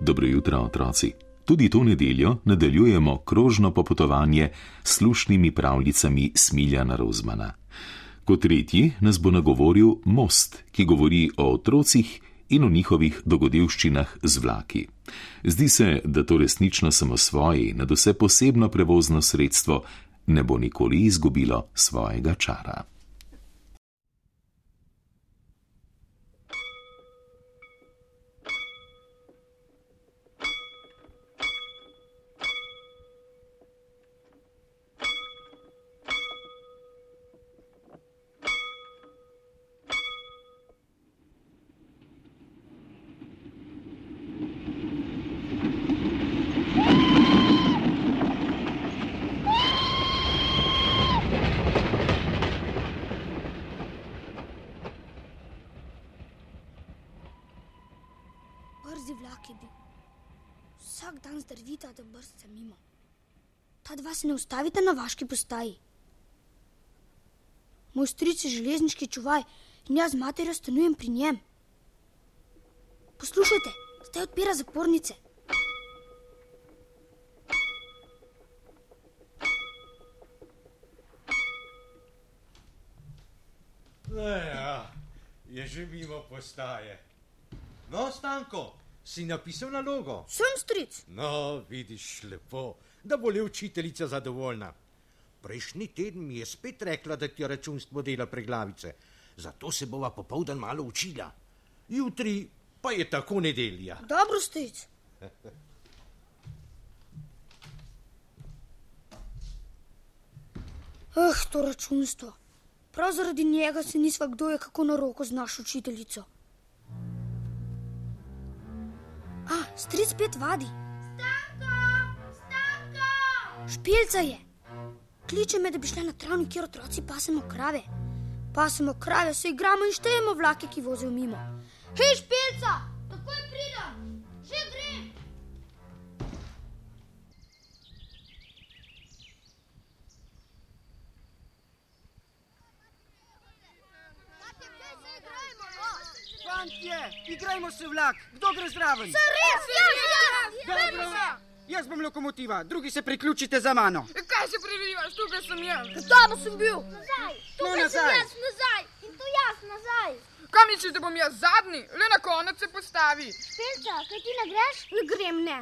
Dobro jutro, otroci. Tudi to nedeljo nadaljujemo krožno popotovanje s slušnimi pravljicami Smiljana Rozmana. Kot tretji nas bo nagovoril most, ki govori o otrocih in o njihovih dogodivščinah z vlaki. Zdi se, da to resnično samo svoje, na vse posebno prevozno sredstvo, ne bo nikoli izgubilo svojega čara. Na vaški postaji. Moj stric je železniški čuvaj in jaz z materjo stanujem pri njem. Poslušajte, zdaj odpira zapornice. Ja, je že mimo postaje. No, Stanko, si napisal nalogo. Sem stric. No, vidiš lepo, da bo le učiteljica zadovoljna. Prejšnji teden mi je spet rekla, da ti računstvo dela preglavice. Zato se bova popoldan malo učila. Jutri pa je tako nedelja. Dobro, stric. Eh, to računstvo. Prav zaradi njega se nisva kdo je kako na roko z našo učiteljico. A, stric spet vadi. Špilca je. Kliče me, da bi šla na travnik, kjer otroci pasemo krave. Pasemo krave, se igramo in štejemo vlake, ki vozijo mimo. Hej, špilca! Takoj pridem, že grem. Fantje, igrajmo se vlak, kdo gre zraven? Res, jaz, jaz, Dobro. Jaz bom lokomotiva, drugi se priključite za mano. Kaj se preverjaš, tukaj sem jaz? Tam sem bil. Nazaj, No, tukaj sem nazaj. jaz nazaj in tu jaz nazaj. Kam misliš, da bom jaz zadnji? Le na konec se postavi. Pelca, kaj ti ne greš? Ne grem, ne.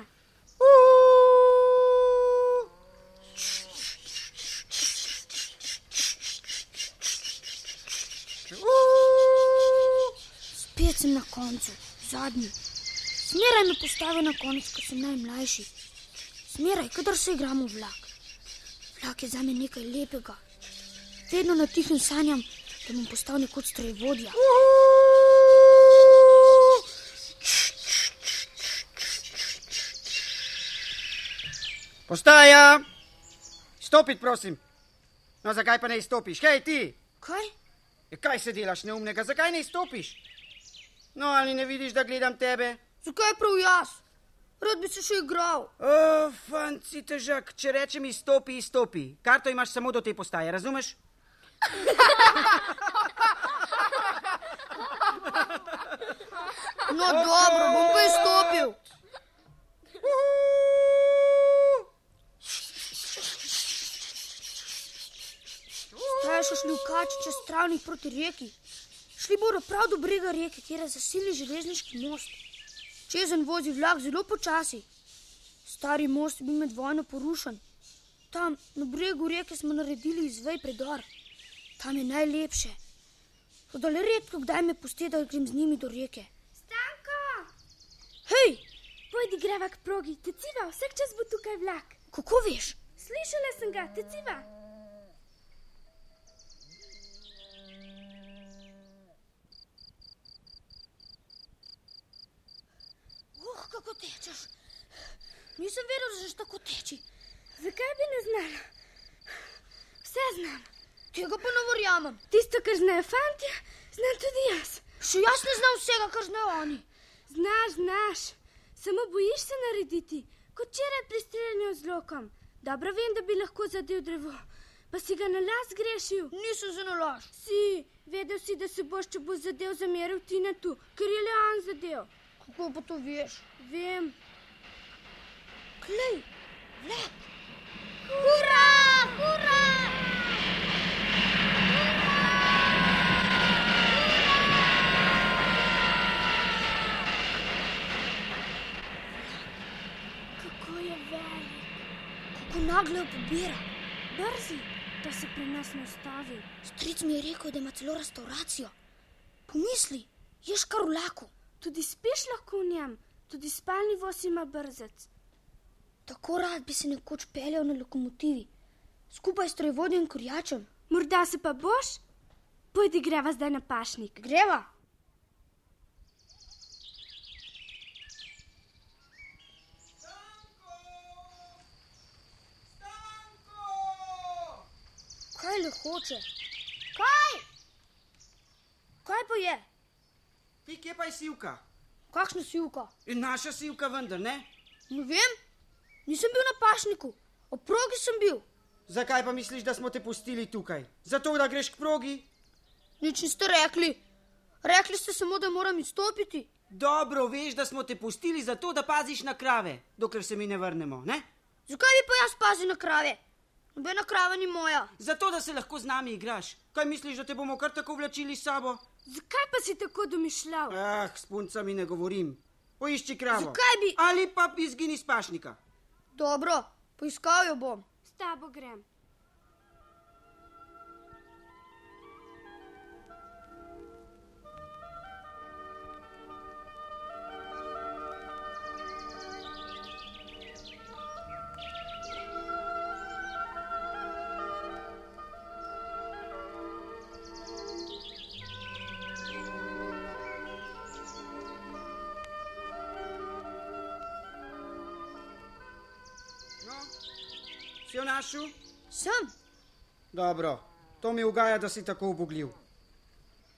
Spet sem na koncu, zadnji. Smeraj me postavi na konec, ko sem najmlajši. Smeraj, kadar se igramo vlak. Vlak je za me nekaj lepega. Vedno na tihem sanjam, da bom postal nekoč strojevodja. Postaja! Stopiti, prosim. No, zakaj pa ne izstopiš? Hej, ti! Kaj? Ja, Kaj se delaš neumnega, zakaj ne izstopiš? No, ali ne vidiš, da gledam tebe? Zakaj prav jaz? Rad bi se še igral. O, fanci težak, če rečem izstopi, izstopi. Karto imaš samo do te postaje, razumeš? No, dobro, bom pa izstopil. Zdaj so šli v kači čez travnik proti reki. Šli bodo prav do brega reke, kjer je zasilni železniški most. Čezen vozi vlak zelo počasi. Stari most je bil med vojno porušen. Tam na bregu reke smo naredili izvej predor. Tam je najlepše. Toda le redko kdaj me pusti, da grem z njimi do reke. Stanko, Hej, pojdi greva k progi, teciva, vsak čas bo tukaj vlak. kako veš? Slišala sem ga, teciva. Uh, kako tečeš. Nisem vedel, da znaš tako teči. Zakaj bi ne znala? Vse znam. Tega pa ne verjamem. Tisto, kar znajo fanti, znam tudi jaz. Še jaz ne znam vsega, kar znajo oni. Znaš, znaš. Samo bojiš se narediti, kot včeraj pri streljanju z lokom. Dobro vem, da bi lahko zadev drevo, pa si ga na las grešil. Nisem se nalaž. Si, vedel si, da se boš, če boš zadev zameril ti na tu, ker je le on zadev. Kako pa to veš? Vem, Glej, vlak. Hurra, hurra! Kako je velik, Kako naglo pobira. brzi, da se pri nas ne ustavi. Stric mi je rekel, da ima celo restauracijo. Pomisli, ješ kar v laku. Tudi spiš lahko v njem, tudi spalni voz ima brzec. Tako rad bi se nekoč peljal na lokomotivi, skupaj s trojvodjem kurjačem. Morda se pa boš? Pojdi greva zdaj na pašnik. Greva. Kaj le hoče? Kaj? Kaj pa je? Ti kje pa je sivka? Kakšna sivka? In naša sivka vendar, ne? Ne vem, nisem bil na pašniku, ob progi sem bil. Zakaj pa misliš, da smo te pustili tukaj? Zato, da greš k progi? Nič niste rekli. Rekli ste samo, da moram izstopiti. Dobro, veš, da smo te pustili zato, da paziš na krave, dokler se mi ne vrnemo, ne? Zakaj bi pa jaz pazil na krave? Nobena krava ni moja. Zato, da se lahko z nami igraš. Kaj misliš, da te bomo kar tako vlačili s sabo? Zakaj pa si tako domišljal? Ah, s puncami ne govorim. Poišči kravo. Zakaj bi- Ali pa izgini iz pašnika. Dobro, poiskal jo bom. S tabo grem. Našel? Sem. Dobro, to mi ugaja, da si tako ubogljiv.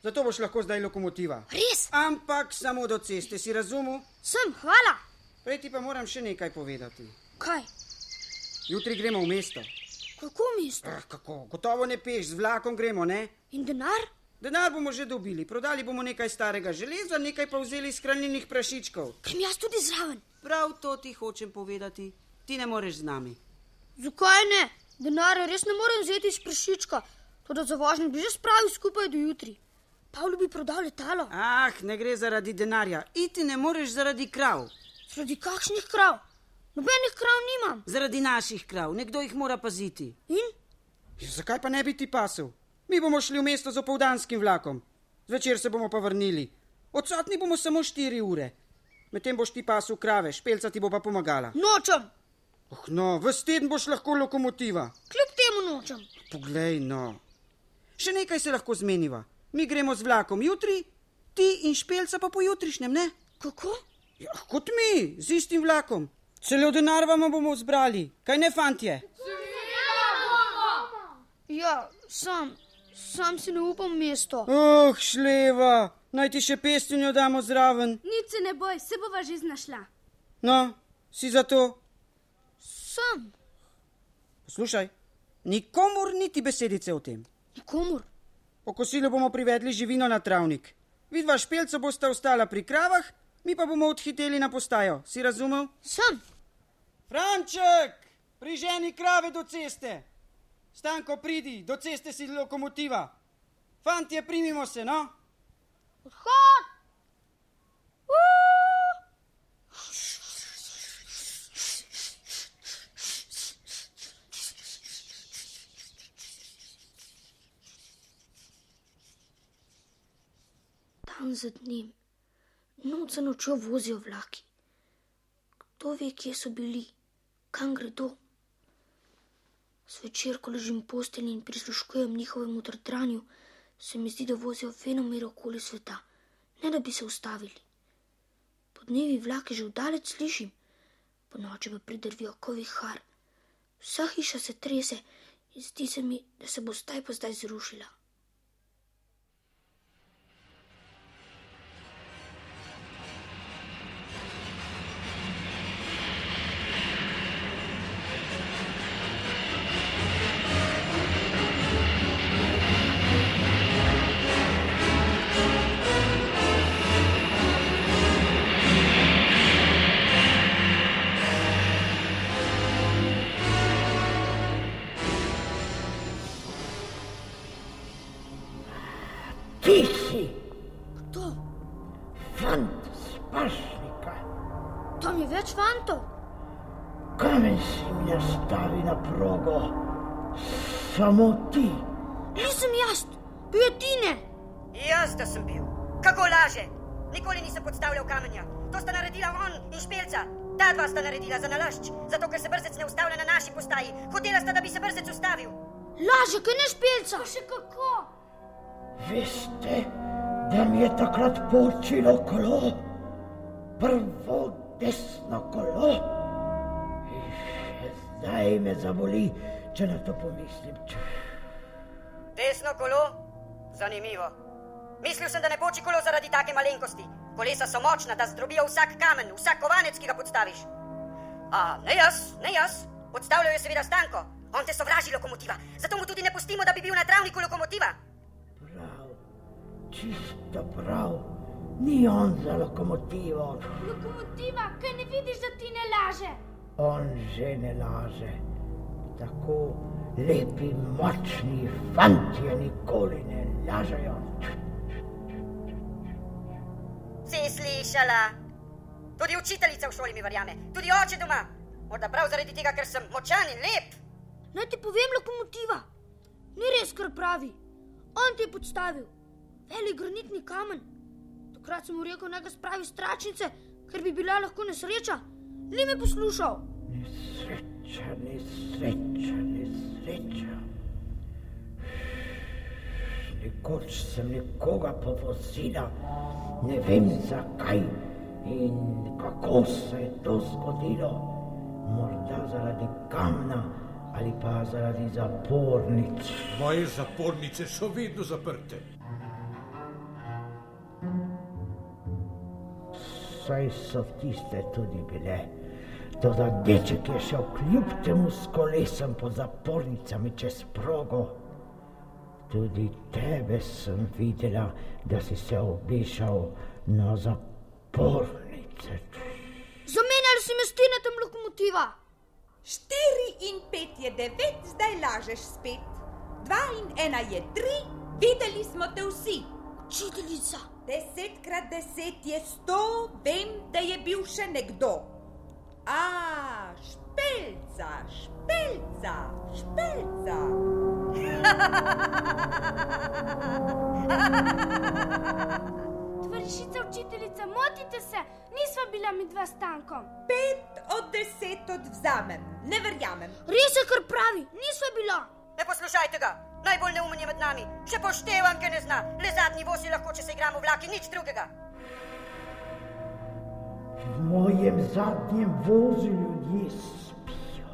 Zato boš lahko zdaj lokomotiva. Res? Ampak samo do ceste, si razumel? Sem, hvala. Prej ti pa moram še nekaj povedati. Kaj? Jutri gremo v mesto. Kako mesto? Ah, kako? Gotovo ne peš, z vlakom gremo, ne? In denar? Denar bomo že dobili, prodali bomo nekaj starega železa, nekaj pa vzeli iz hranilnih prašičkov. Grem jaz tudi zraven. Prav to ti hočem povedati. Ti ne moreš z nami. Zakaj ne? Denarja res ne morem vzeti iz prašička. Toda za vožnjo bi že spravil skupaj do jutri. Pavlu bi prodal letalo. Ah, ne gre zaradi denarja. Iti ne moreš zaradi krav. Zaradi kakšnih krav? Nobenih krav nimam. Zaradi naših krav. Nekdo jih mora paziti. In? Ja, zakaj pa ne bi ti pasel? Mi bomo šli v mesto z opoldanskim vlakom. Zvečer se bomo pa vrnili. Odsotni bomo samo štiri ure. Medtem boš ti pasel krave, špelca ti bo pa pomagala. Nočem. Oh, no, ves teden boš lahko lokomotiva. Kljub temu nočem. Poglej, no. Še nekaj se lahko zmeniva. Mi gremo z vlakom jutri, ti in špelca pa pojutrišnjem, ne? Kako? Ja, kot mi, z istim vlakom. Celo denar vam bomo zbrali, kaj ne, fantje? Ja, sam, sam si ne upam mesto. Oh, šleva, naj ti še pestinjo damo zraven. Nič se ne boj, se bova že znašla. No, si za to? Sam, Poslušaj, nikomur niti besedice o tem. nikomur. Po kosilu bomo privedli živino na travnik. Vidva špelca bosta ostala pri kravah, mi pa bomo odhiteli na postajo. Si razumel? Sam, Franček, priženi krave do ceste. Stanko, pridi, do ceste si lokomotiva. Fantje, primimo se, no? odhod. Dan za dnem, noč za nočjo vozijo vlaki. Kdo ve, kje so bili, kam gredo? Zvečer, ko ležim v postelji in prisluškujem njihovemu trdranju, se mi zdi, da vozijo fenomere okoli sveta, ne da bi se ustavili. Po dnevi vlake že vdalec slišim, po noči pa pridrvijo kovihar. Vsa hiša se trese in zdi se mi, da se bo zdaj pa zdaj zrušila. Nastavi na progo, samo ti. Nisem jaz, bil je Tine. Jaz, da sem bil. Kako laže? Nikoli nisem podstavljal kamenja. To sta naredila on in špelca. Ta dva sta naredila za nalašč, zato ker se brzec ne ustavlja na naši postaji. Hotela sta, da bi se brzec ustavil. Laže, kaj ne špelca. Pa še kako? Veste, da mi je takrat počilo kolo, prvo desno kolo. Zdaj me zaboli, če na to pomislim. Desno kolo? Zanimivo. Mislil sem, da ne poči kolo zaradi take malenkosti. Kolesa so močna, da zdrobijo vsak kamen, vsak kovanec, ki ga podstaviš. A ne jaz, ne jaz. Podstavljajo seveda stanko. On te sovraži lokomotiva, zato mu tudi ne pustimo, da bi bil na travniku lokomotiva. Prav, čisto prav, ni on za lokomotivo. Lokomotiva, kaj ne vidiš, da ti ne laže? On že ne laže. Tako lepi, močni fantje nikoli ne lažejo. Si slišala? Tudi učiteljica v šoli mi verjame, tudi oče doma. Morda prav zaradi tega, ker sem močan in lep. Naj ti povem, lokomotiva. Ni res, kar pravi. On ti je podstavil. Velik granitni kamen. Takrat sem mu rekel, naj ga spravi iz tračnice, ker bi bila lahko nesreča. Ni me poslušal. Nesreča, nesreča, nesreča. Nekoč sem nekoga povozila, ne vem zakaj in kako se je to zgodilo. Morda zaradi kamna ali pa zaradi zapornic. Moje zapornice so vedno zaprte. Saj so tiste tudi bile. Toda deček je šel kljub temu s kolesom po zapornicami čez progo. Tudi tebe sem videla, da si se obešal na zapornice. Zamenjali si me s tinetom lokomotiva. Štiri in pet je devet, zdaj lažeš spet. Dva in ena je tri, videli smo te vsi. Učiteljica. Deset krat deset je sto, vem, da je bil še nekdo. A, špelca, špelca, špelca. Tovarišica učiteljica, motite se, nisva bila mi dva stankom. Pet od deset odvzamem, ne verjamem. Res je, kar pravi. Nisva bila. Ne poslušajte ga, najbolj neumen je med nami. Še poštevam, ki ne zna. Le zadnji vozi lahko, če se igramo vlaki, nič drugega. V mojem zadnjem vozu ljudje spijo.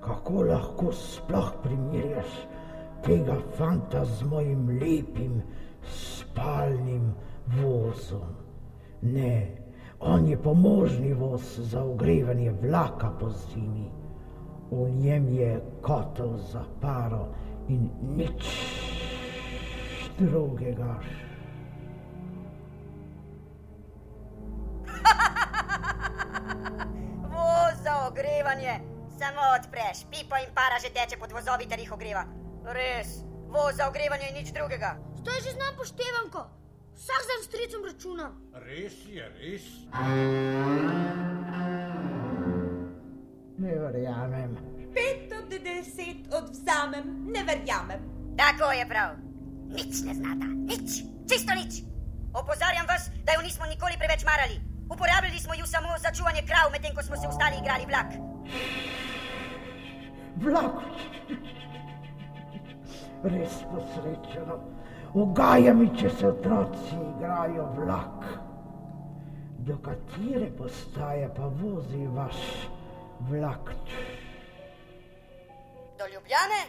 Kako lahko sploh primerjaš tega fanta z mojim lepim spalnim vozom? Ne, on je pomožni voz za ogrevanje vlaka po zimi. V njem je kotel za paro in nič drugega. Voz za ogrevanje. Samo odpreš, pipo in para že teče pod vozovi, ter jih ogreva. Res, voz za ogrevanje in nič drugega. Zdaj že znam poštevanko. Vsak dan s tricem računam. Res je, res. Ne verjamem. Pet od deset odvzamem, ne verjamem. Tako je prav. Nič ne znata, nič, čisto nič. Opozarjam vas, da jo nismo nikoli preveč marali. Uporabljali smo ju samo za čuvanje krav, medtem ko smo se ostali igrali vlak. Vlak. Res posrečeno. Ugaja mi, če se otroci igrajo vlak. Do katere postaje pa vozi vaš vlak? Do Ljubljane?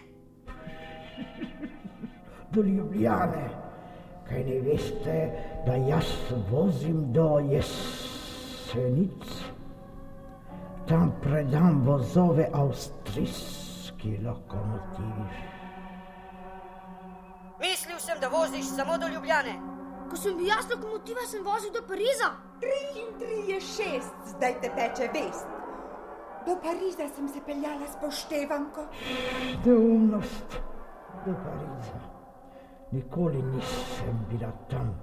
Do Ljubljane. Kaj ne veste, da jaz vozim do jesenic? Tam predam vozove avstrijski lokomotivi. Mislil sem, da voziš samo do Ljubljane. Ko sem bil jaz lokomotiva, sem vozil do Pariza. Tri in tri je šest, zdaj te teče vest. Do Pariza sem se peljala s poštevanko. Neumnost do Pariza. Nikoli nisem bila tam.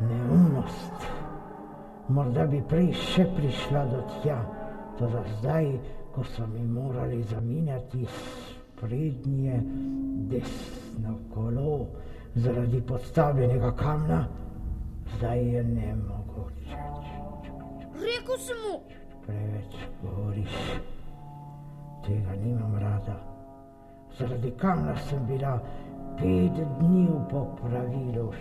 Neumnost. Morda bi prej še prišla do tja, toda zdaj, ko so mi morali zamenjati sprednje desno kolo zaradi podstavljenega kamna, zdaj je ne mogoče. Rekl sem mu, Preveč govoriš, tega nimam rada. Zaradi kamna sem bila pet dni v popravilu.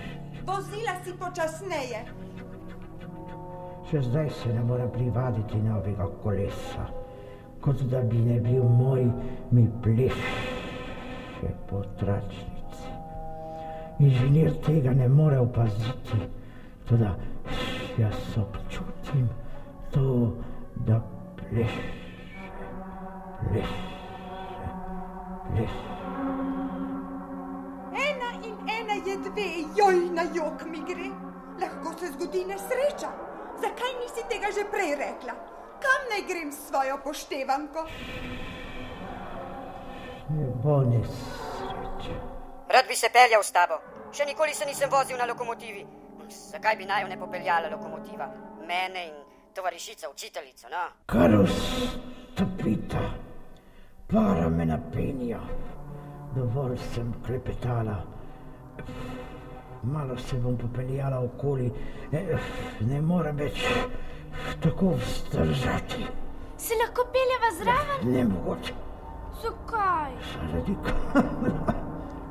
Vozila si počasneje. Še zdaj se ne morem privaditi novega kolesa, kot da bi ne bil moj, mi pleše po tračnici. Inženir tega ne more opaziti, tudi jaz občutim to, da pleše, pleše, pleše. Ena in ena je dve, joj na jok mi gre. Lahko se zgodi nesreča. Zakaj nisi tega že prej rekla? Kam naj grem s svojo poštevanko? Ne bo nesreče. Rad bi se peljal s tabo. Še nikoli se nisem vozil na lokomotivi. Zakaj bi naj jo ne popeljala lokomotiva? Mene in tovarišica, učiteljica, no? Kar vstopita, para me napenja. Dovolj sem klepetala. Malo se bom popeljala okoli, Eh, ne morem več tako vzdržati. Se lahko peljeva zraven? Ne mogoče, Zakaj? zaradi kamera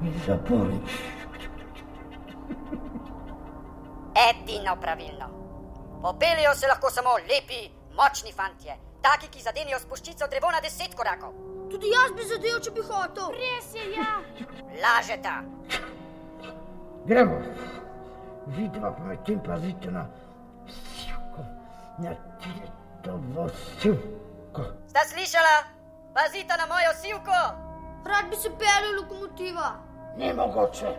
in zapornic. Edino pravilno. Popeljejo se lahko samo lepi, močni fantje, taki, ki zadenijo s puščico drevo na deset korakov. tudi jaz bi zadev, če bi hotel. Res je, ja. Lažeta. Gremo. Vidva pa medtem pazite na sivko, na tito sivko. Sta slišala? Pazite na mojo sivko. Rad bi se peljal lokomotiva. Ni mogoče.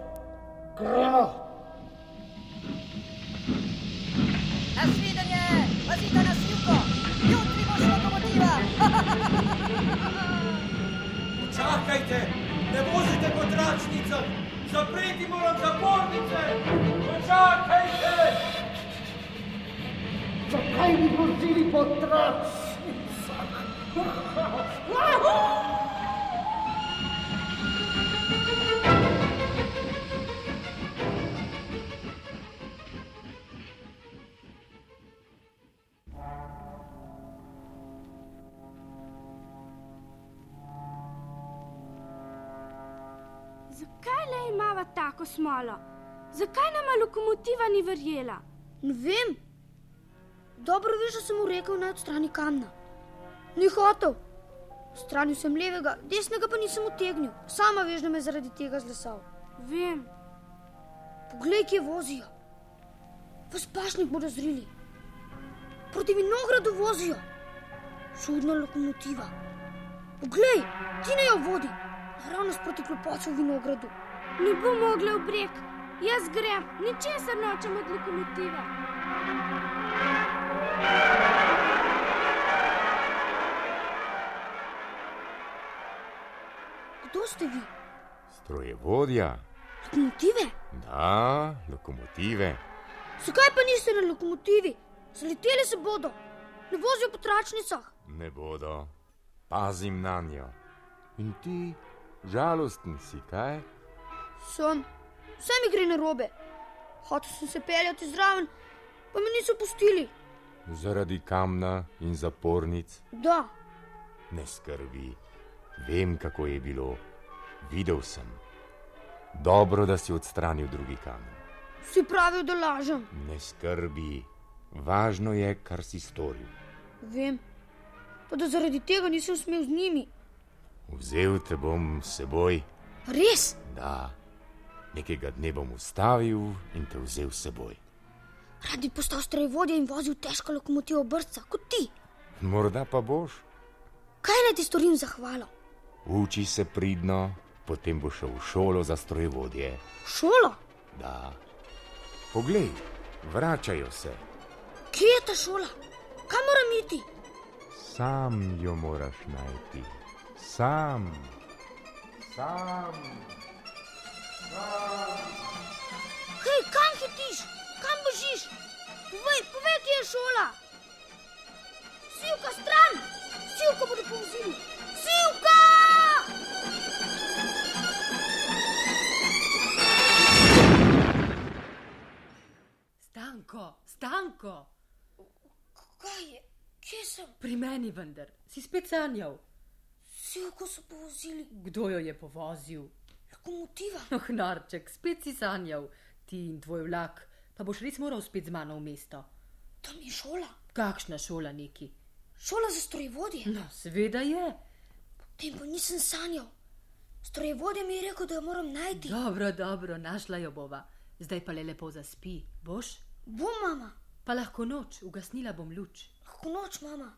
Gremo. Nasvidenje, pazite na sivko. Jutri boš lokomotiva. Čakajte, ne vozite po tračnicah, zapreti moram zapornice. Počakajte! Zakaj bi vozili po tračnicah? Zakaj tako smolo? Zakaj nama lokomotiva ni verjela? Ne vem. Dobro veš, da sem mu rekel naj odstrani kamna. Ni hotel. Stranil sem levega, desnega pa nisem utegnil. Sama veš, da me zaradi tega zlesal. Vem. Poglej, kje vozijo. V spašnik bodo zrili. Proti vinogradu vozijo. Čudna lokomotiva. Poglej, ti ne jo vodi. Naravnost proti klopocu v vinogradu. Ne bo mogla v breg. Jaz grem, ničesar nočem od lokomotive. Kdo ste vi? Strojevodja, Lokomotive? da, lokomotive. Zakaj pa niste na lokomotivi? Zaleteli se bodo. Ne vozijo po tračnicah. Ne bodo, pazim na njo. In ti, žalosten si, kaj? Sem, vse mi gre na robe. Hotel sem se peljati zraven, pa me niso pustili. Zaradi kamna in zapornic. Da, Ne skrbi, vem, kako je bilo. Videl sem. Dobro, da si odstranil drugi kamen. vsi pravijo, da lažem. Ne skrbi, važno je, kar si storil. Vem, pa da zaradi tega nisem smel z njimi. Vzel te bom s seboj, Res, da. Nekega dne bom ustavil in te vzel s seboj. rad bi postal strojevodja in vozil težko lokomotivo brca, kot ti. Morda pa boš. Kaj naj ti storim za hvalo? Uči se pridno, potem boš šel v šolo za strojevodje. Šola? Da. Poglej, vračajo se. Kje je ta šola? Kam moram iti? Sam jo moraš najti. Sam. Sam. Hej, kam hitiš? Kam bežiš? Povej, povej, kje je šola. Sivka stran, sivka bodo povzili. Sivka! Stanko, stanko, Kaj je? Kje sem? pri meni vendar, si spet sanjal. Sivko so povzili. Kdo jo je povozil? Lokomotiva. Oh, narček, spet si sanjal, ti in tvoj vlak, pa boš res moral spet z mano v mesto. Tam je šola. Kakšna šola neki? Šola za strojevodje. No, seveda je. Tem pa nisem sanjal. Strojevodje mi je rekel, da jo moram najti. Dobro, dobro, našla jo bova. Zdaj pa le lepo zaspi, boš? Bom, mama. Pa lahko noč, ugasnila bom luč. Lahko noč, mama.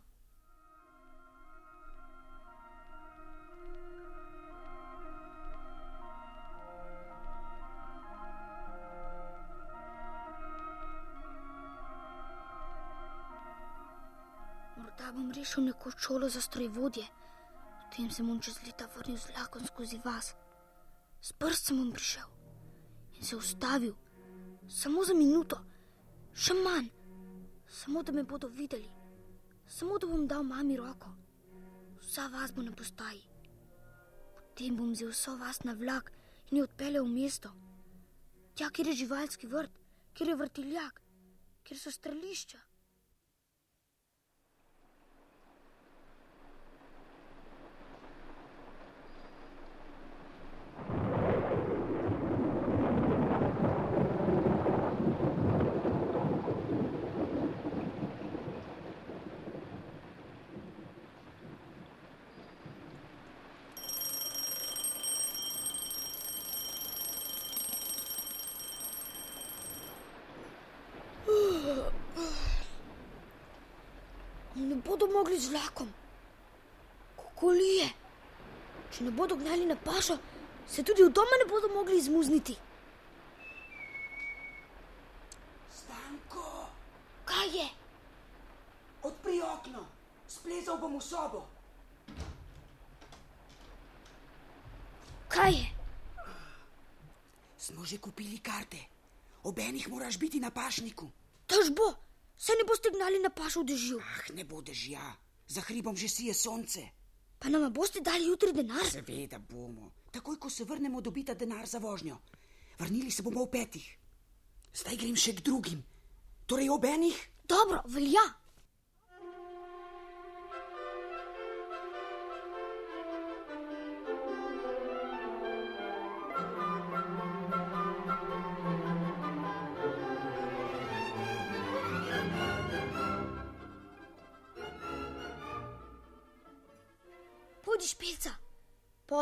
Bom rešil neko šolo za strojevodje, potem se bom čez leta vrnil z vlakom skozi vas. S prstom bom prišel in se ustavil, samo za minuto, še manj, samo da me bodo videli, samo da bom dal mami roko. Vsa vas bo na postaji. Potem bom vzel vso vas na vlak in jo odpeljal v mesto. Tja, kjer je živalski vrt, kjer je vrtiljak, kjer so strelišča. Ne bodo mogli z vlakom. Kako lije? Če ne bodo gnali na pašo, se tudi v doma ne bodo mogli izmuzniti. Stanko, Kaj je? odpri okno, splezal bom v sobo. Kaj je? Smo že kupili karte. Ob enih moraš biti na pašniku. Tož bo, se ne boste gnali na pašo v dežju. Ah, ne bo dežja, za hribom že sije sonce. Pa nam boste dali jutri denar? Seveda bomo. Takoj, ko se vrnemo, dobita denar za vožnjo. Vrnili se bomo v petih. Zdaj grem še k drugim. Torej ob enih? Dobro, velja.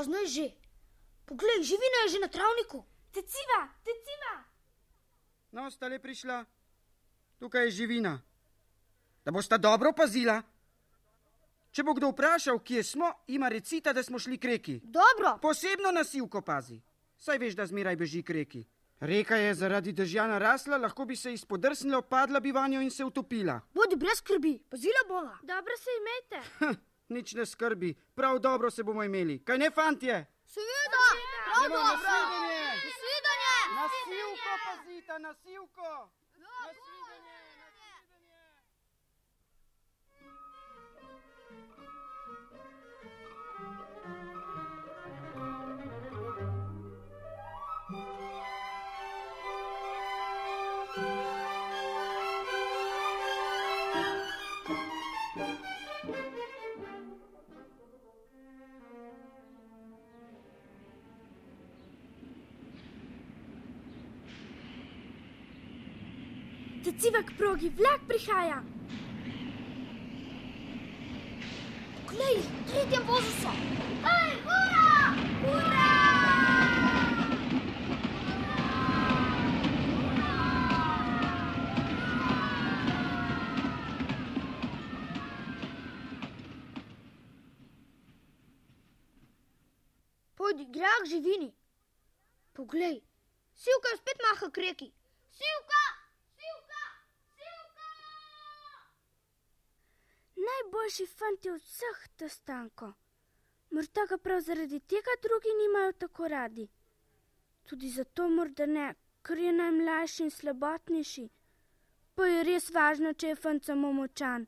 Pozno je že. Poglej, živina je že na travniku. Teciva, teciva. No, sta le prišla. Tukaj je živina. Da bosta dobro pazila. Če bo kdo vprašal, kje smo, ima recita, da smo šli k reki. Dobro. Posebno na sivko pazi. Saj veš, da zmeraj beži k reki. Reka je zaradi dežja narasla, lahko bi se izpodrsnila, padla bi vanjo in se utopila. Bodi brez skrbi, pazila bova. Dobro se imejte. Nič ne skrbi, prav dobro se bomo imeli. Kaj ne, fantje? Seveda, prav dobro. svidenje. Nasvidenje. Na sivko pazita, Teciva k progi, vlak prihaja. Glej, v tretjem vozu so. Hej, ura! Ura! Pojdi, grah živini. Poglej, sivka spet maha k reki. Sivka! Sivka! Sivka! Najboljši fant je od vseh to stanko. Morda ga prav zaradi tega drugi nimajo tako radi. Tudi zato morda ne, ker je najmlajši in slabotnejši. Pa je res važno, če je fant samo močan.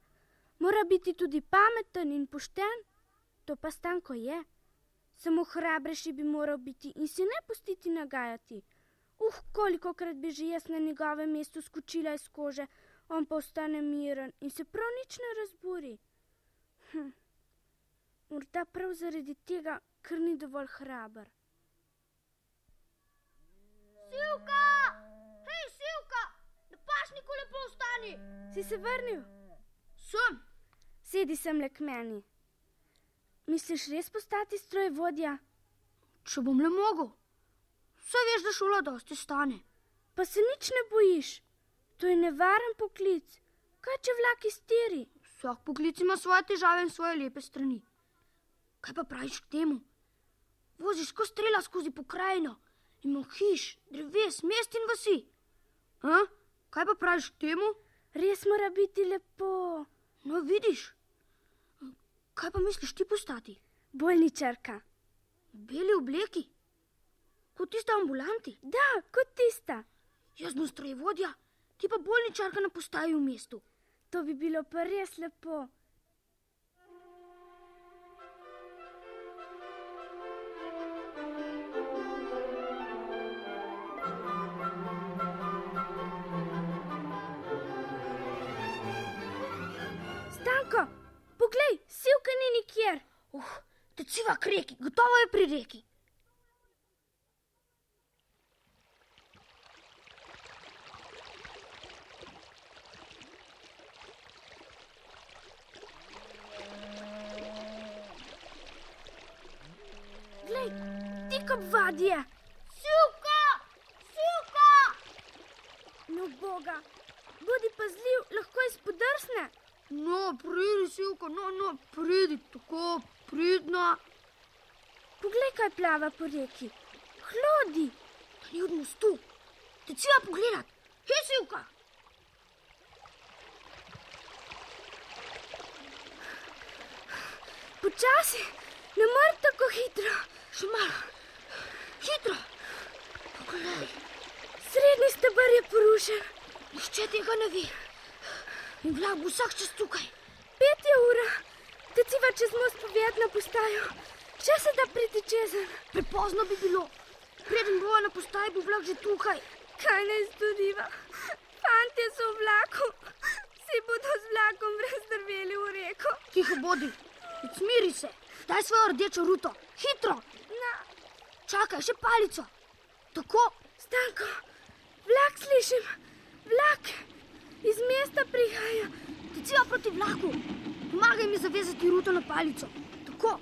Mora biti tudi pameten in pošten. To pa stanko je. Samo hrabrejši bi moral biti in se ne pustiti nagajati. Uh, koliko krat bi že jaz na njegovem mestu skočila iz kože, on pa ostane miren in se prav nič ne razburi. Hm. Morda prav zaradi tega, ker ni dovolj hraber. Sivka! Hej, Sivka! Na pašniku lepo ostani! Si se vrnil? Sem! Sedi sem le k meni. Misliš res postati strojevodja? Če bom le mogel. Vse veš, da šola dosti stane. Pa se nič ne bojiš. To je nevaren poklic. Kaj če vlak iztiri? Vsak poklic ima svoje težave in svoje lepe strani. Kaj pa praviš k temu? Voziš kot strela skozi pokrajino, ima hiš, dreves, mest in vasi. A? Kaj pa praviš k temu? Res mora biti lepo. No, vidiš. Kaj pa misliš ti postati? Bolničarka. V beli obleki? Kot tista ambulanti? Da, kot tista. Jaz bom strojevodja, ti pa bolničarka na postaji v mestu. To bi bilo pa res lepo. Stanko, poglej, silka ni nikjer. Uh, teciva k reki, gotovo je pri reki. Je. Sivka! Sivka! No, boga, bodi pazljiv, lahko izpodrsne. No, pridi, Sivka, no, no, pridi, tako pridna. Poglej, kaj plava po reki. Hlodi. Ni od mostu. Teciva pogledat. Hej, Sivka! Počasi, ne moreš tako hitro. Še malo. Hitro. Poglej. Srednji stebr je porušen. Nihče tega ne ve. In vlak bo vsak čas tukaj. Pet je ura, teciva čez most povedati na postajo. Še se da priti čezen. Prepozno bi bilo. Preden bo na postaji, bo vlak že tukaj. Kaj naj storiva? Fantje so v vlaku. Vsi bodo z vlakom razdrveli v reko. Tiho bodi. Smiri se. Daj svojo rdečo ruto. Hitro. Čakaj, še palico. Tako. Stanko, vlak slišim. Vlak iz mesta prihaja. Teciva proti vlaku. Pomagaj mi zavezati ruto na palico. Tako.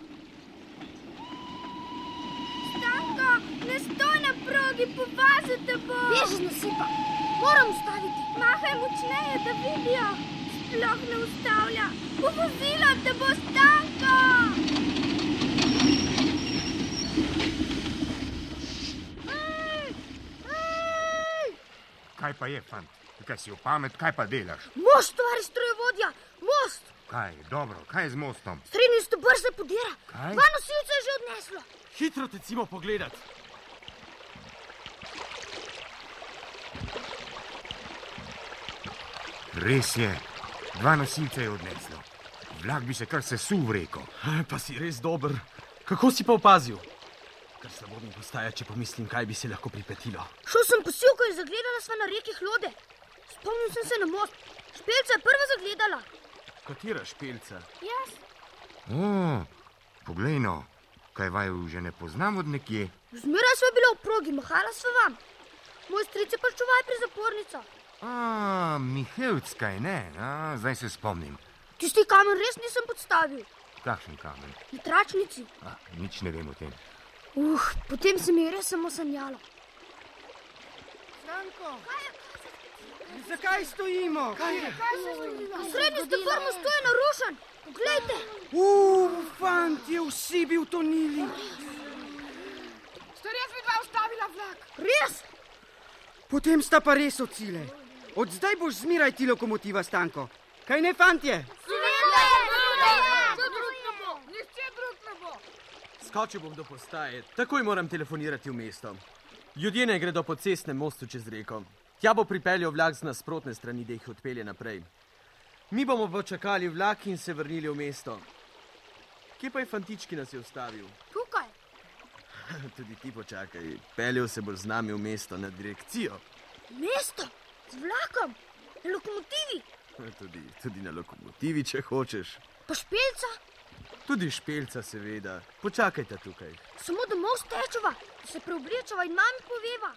Stanko, ne stoj na progi, povazite bo. Beži z nasipa. Moram ustaviti. Mahaj močneje, da vidijo. Sploh ne ustavlja. Povozila te bo stanko. Kaj pa je, fant? Kaj si v pamet, kaj pa delaš? Most, stvari strojevodja, most. Kaj, dobro, kaj je z mostom? Srednji stebr se podira. Kaj? Dva nosilca je že odneslo. Hitro tecimo pogledat. Res je, dva nosilca je odneslo. Vlak bi se kar sesul v reko. Pa si res dober. Kako si pa opazil? Kar slabo mi postaja, če pomislim, kaj bi se lahko pripetilo. Šel sem po silko in zagledala sva na reki hlode. Spomnil sem se na most. Špelca je prva zagledala. Katera špelca? Jaz. O, poglej no, kaj vaju že ne poznam od nekje. Zmeraj sva bila v progi, mahala sva vam. Moj stric je pa čuvaj pri zapornico. A, Mihevc, kaj ne? A, zdaj se spomnim. Tisti kamen res nisem podstavil. Kakšen kamen? Na tračnici. A, nič ne vem o tem. Uh, potem se mi je res samo sanjalo. Stanko, zakaj stojimo? Kaj je? Srednji mostu je narušen. Poglejte. Uf, fantje, vsi bi utonili. Ste res vidva ustavila vlak? Res? Potem sta pa res ocile. Od zdaj boš zmeraj ti lokomotiva, Stanko. Kaj ne, fantje? Skočil bom do postaje, takoj moram telefonirati v mesto. Ljudje ne gredo po cestnem mostu čez reko. Tja bo pripeljal vlak z nasprotne strani, da jih odpelje naprej. Mi bomo počakali vlak in se vrnili v mesto. Kje pa je fantič, ki nas je ustavil? Tukaj. Tudi ti počakaj, peljal se bo z nami v mesto na direkcijo. Mesto, z vlakom, na lokomotivi, Tudi, tudi na lokomotivi, če hočeš. pa špelca, Tudi špelca, seveda. Počakajte tukaj. samo domov stečeva, se preoblečeva in mami poveva.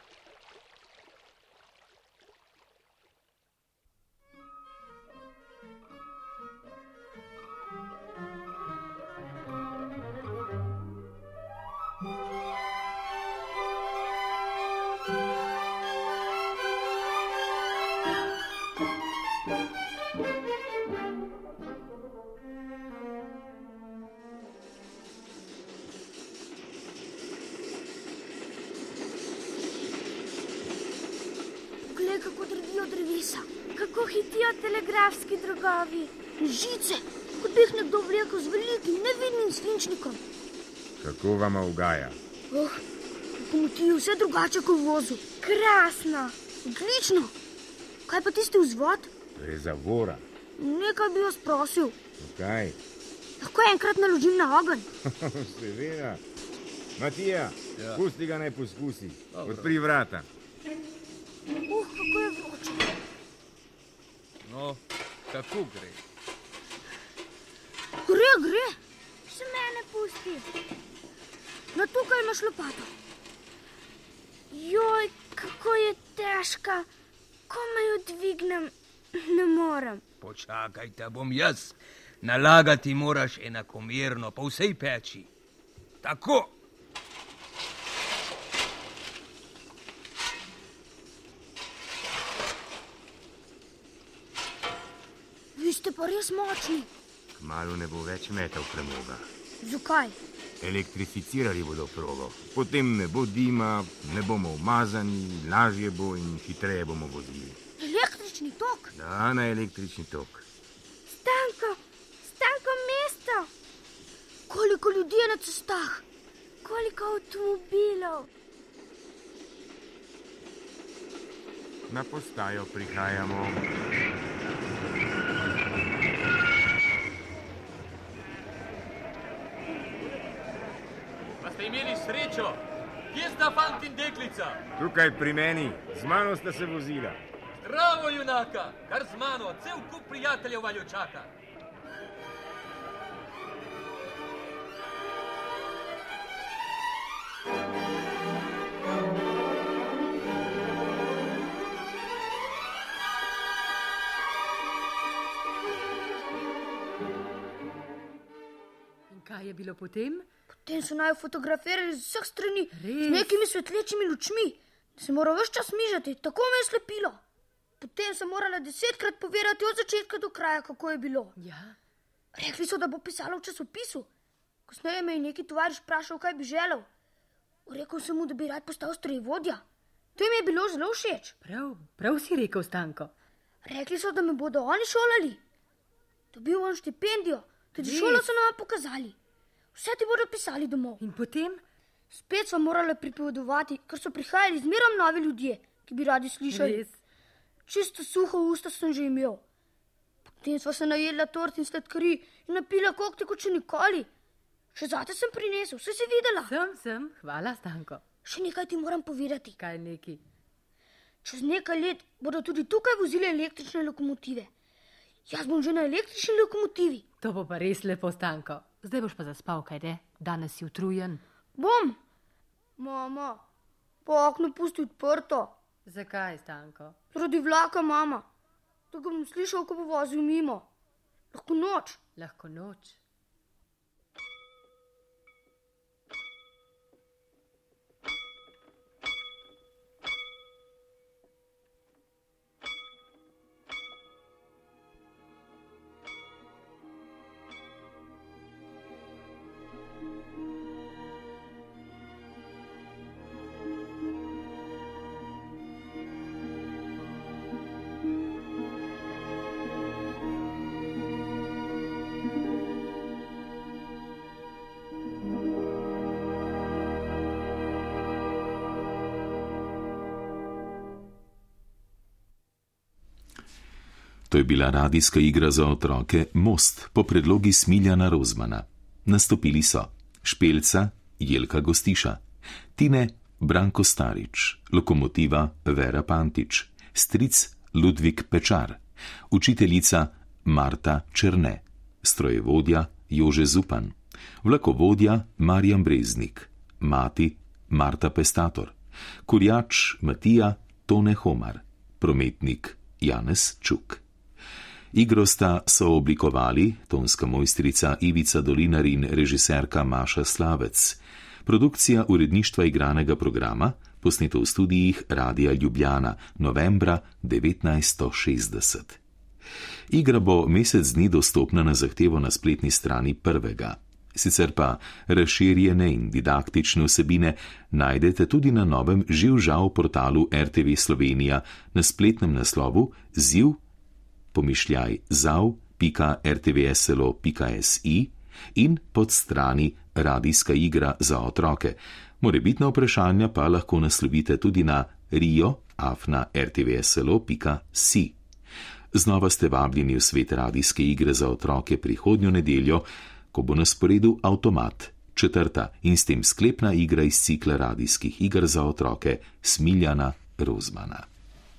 Poglej, kako drvijo drevesa, Kako hitijo telegrafski drogovi. žice, kot bi jih nekdo vlekel z velikim, nevidnim svinčnikom. Kako vam ugaja? Oh, je vse drugače kot v vozu. Krasno. Odlično. Kaj pa tisti vzvod? To je zavora. Nekaj bi vas prosil. Kaj? Lahko enkrat naložim na ogenj. Seveda. Matija, ja. pusti ga naj poskusi. Odpri vrata. Uh, kako je vroče. No, kako gre? Gre, gre. Še mene pusti. Na tukaj imaš lopato. Joj, kako je težka. Komaj jo dvignem, ne morem. Počakaj, da bom jaz. Nalagati moraš enakomerno po vsej peči. Tako. Vi ste pa res močni. Kmalu ne bo več metal premoga. Zakaj? Elektrificirali bodo progo, potem ne bo dima, ne bomo umazani, lažje bo in hitreje bomo vozili. Električni tok. Da, na električni tok. Stanko, stanko mesto. Koliko ljudi je na cestah? Koliko avtomobilov. Na postajo prihajamo. Pa ste imeli srečo? Kje sta fant in deklica? Tukaj pri meni, z mano sta se vozila. Zdravo, junaka, kar z mano, cel kup prijateljev valjo čaka. Kaj je bilo potem? Potem so naj fotografirali z vseh strani Res? z nekimi svetlečimi lučmi, da se mora vse čas mižati, tako me je slepilo. Potem sem morala desetkrat povedati od začetka do kraja, kako je bilo. Ja. Rekli so, da bo pisalo v časopisu. Kasneje me je neki tovariš vprašal, kaj bi želel. Rekel sem mu, da bi rad postal strojevodja. To jim je bilo zelo všeč. Prav, prav si rekel, Stanko. Rekli so, da me bodo oni šolali. Dobil bom štipendijo, tudi Res? šolo so nam pokazali. Vse ti bodo pisali domov. In potem? Spet smo morali pripovedovati, ker so prihajali zmerom novi ljudje, ki bi radi slišali. Res? Čisto suho usta sem že imel. Potem smo se najedla tort in sladkari in napila kokte kot še nikoli. Še zate sem prinesel, vse si videla. Sem, sem, hvala, Stanko. Še nekaj ti moram povedati. Kaj neki? Čez nekaj let bodo tudi tukaj vozile električne lokomotive. Jaz bom že na električni lokomotivi. To bo pa res lepo, Stanko. Zdaj boš pa zaspal, kaj ne? Danes si utrujen. Bom. Mama, pa okno pusti odprto. Zakaj, Stanko? Zaradi vlaka, mama. To ga bom slišal, ko bo vozil mimo. Lahko noč. Lahko noč. To je bila radijska igra za otroke Most po predlogi Smiljana Rozmana. Nastopili so Špelca, Jelka Gostiša, Tine Branko Starič, Lokomotiva Vera Pantič, Stric Ludvik Pečar, učiteljica Marta Črne, strojevodja Jože Zupan, vlakovodja Marjan Breznik, mati Marta Pestator, kurjač Matija Tone Homar, prometnik Janez Čuk. Igro sta sooblikovali tonska mojstrica Ivica Dolinar in režiserka Maša Slavec, produkcija uredništva igranega programa, posneto v studijih Radia Ljubljana novembra 1960. Igra bo mesec dni dostopna na zahtevo na spletni strani prvega. Sicer pa razširjene in didaktične vsebine najdete tudi na novem živžav portalu RTV Slovenija na spletnem naslovu ziv pomišljaj zav.rtvslo.si in pod strani radijska igra za otroke. Morebitna vprašanja pa lahko naslovite tudi na rio.afna.rtvslo.si. Znova ste vabljeni v svet radijske igre za otroke prihodnjo nedeljo, ko bo na sporedu avtomat, četrta in s tem sklepna igra iz cikla radijskih iger za otroke Smiljana Rozmana.